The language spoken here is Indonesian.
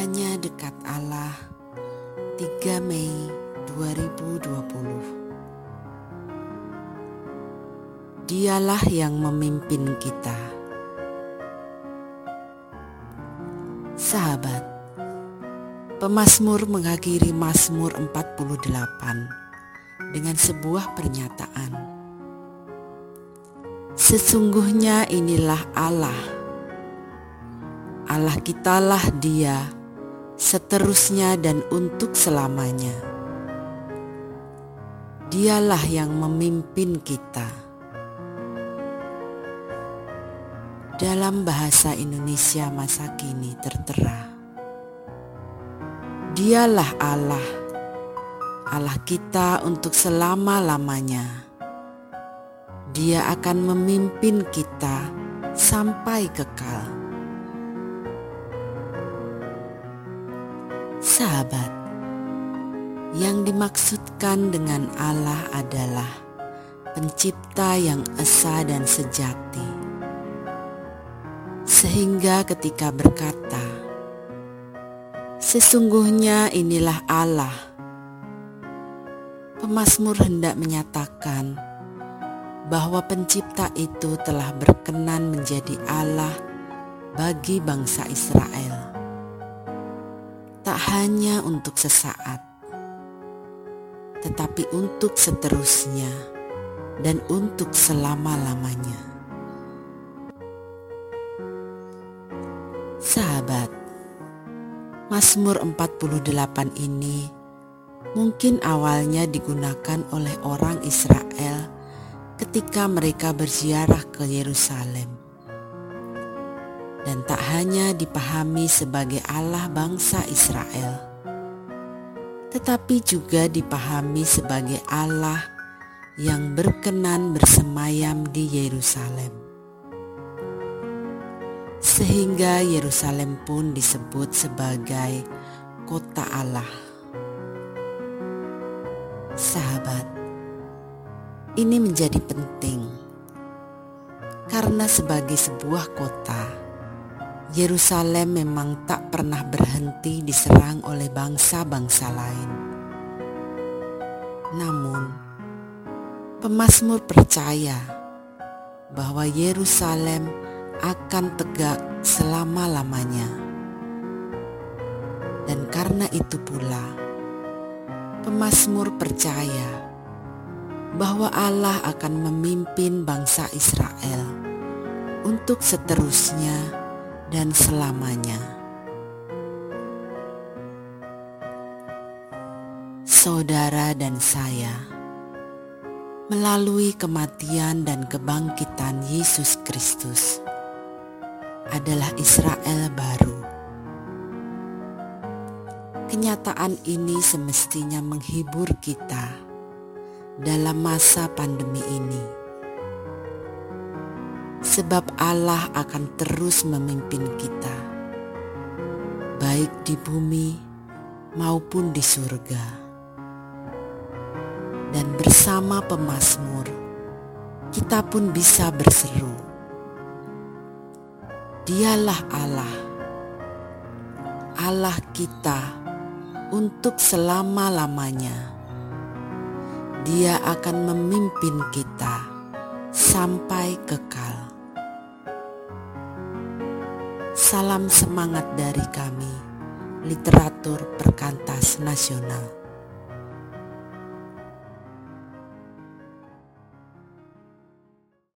Hanya dekat Allah. 3 Mei 2020 Dialah yang memimpin kita. Sahabat Pemasmur mengakhiri Mazmur 48 dengan sebuah pernyataan. Sesungguhnya inilah Allah. Allah kitalah dia seterusnya dan untuk selamanya. Dialah yang memimpin kita. Dalam bahasa Indonesia masa kini tertera, Dialah Allah, Allah kita untuk selama-lamanya. Dia akan memimpin kita sampai kekal. Sahabat, yang dimaksudkan dengan Allah adalah Pencipta yang esa dan sejati, sehingga ketika berkata, "Sesungguhnya inilah Allah," pemazmur hendak menyatakan bahwa Pencipta itu telah berkenan menjadi Allah bagi bangsa Israel tak hanya untuk sesaat, tetapi untuk seterusnya dan untuk selama-lamanya. Sahabat, Mazmur 48 ini mungkin awalnya digunakan oleh orang Israel ketika mereka berziarah ke Yerusalem dan tak hanya dipahami sebagai Allah bangsa Israel, tetapi juga dipahami sebagai Allah yang berkenan bersemayam di Yerusalem. Sehingga Yerusalem pun disebut sebagai kota Allah. Sahabat, ini menjadi penting karena sebagai sebuah kota, Yerusalem memang tak pernah berhenti diserang oleh bangsa-bangsa lain. Namun, pemazmur percaya bahwa Yerusalem akan tegak selama-lamanya. Dan karena itu pula, pemazmur percaya bahwa Allah akan memimpin bangsa Israel untuk seterusnya dan selamanya. Saudara dan saya, melalui kematian dan kebangkitan Yesus Kristus, adalah Israel baru. Kenyataan ini semestinya menghibur kita dalam masa pandemi ini sebab Allah akan terus memimpin kita, baik di bumi maupun di surga. Dan bersama pemazmur, kita pun bisa berseru, Dialah Allah, Allah kita untuk selama-lamanya. Dia akan memimpin kita sampai kekal. Salam semangat dari kami, literatur perkantas nasional.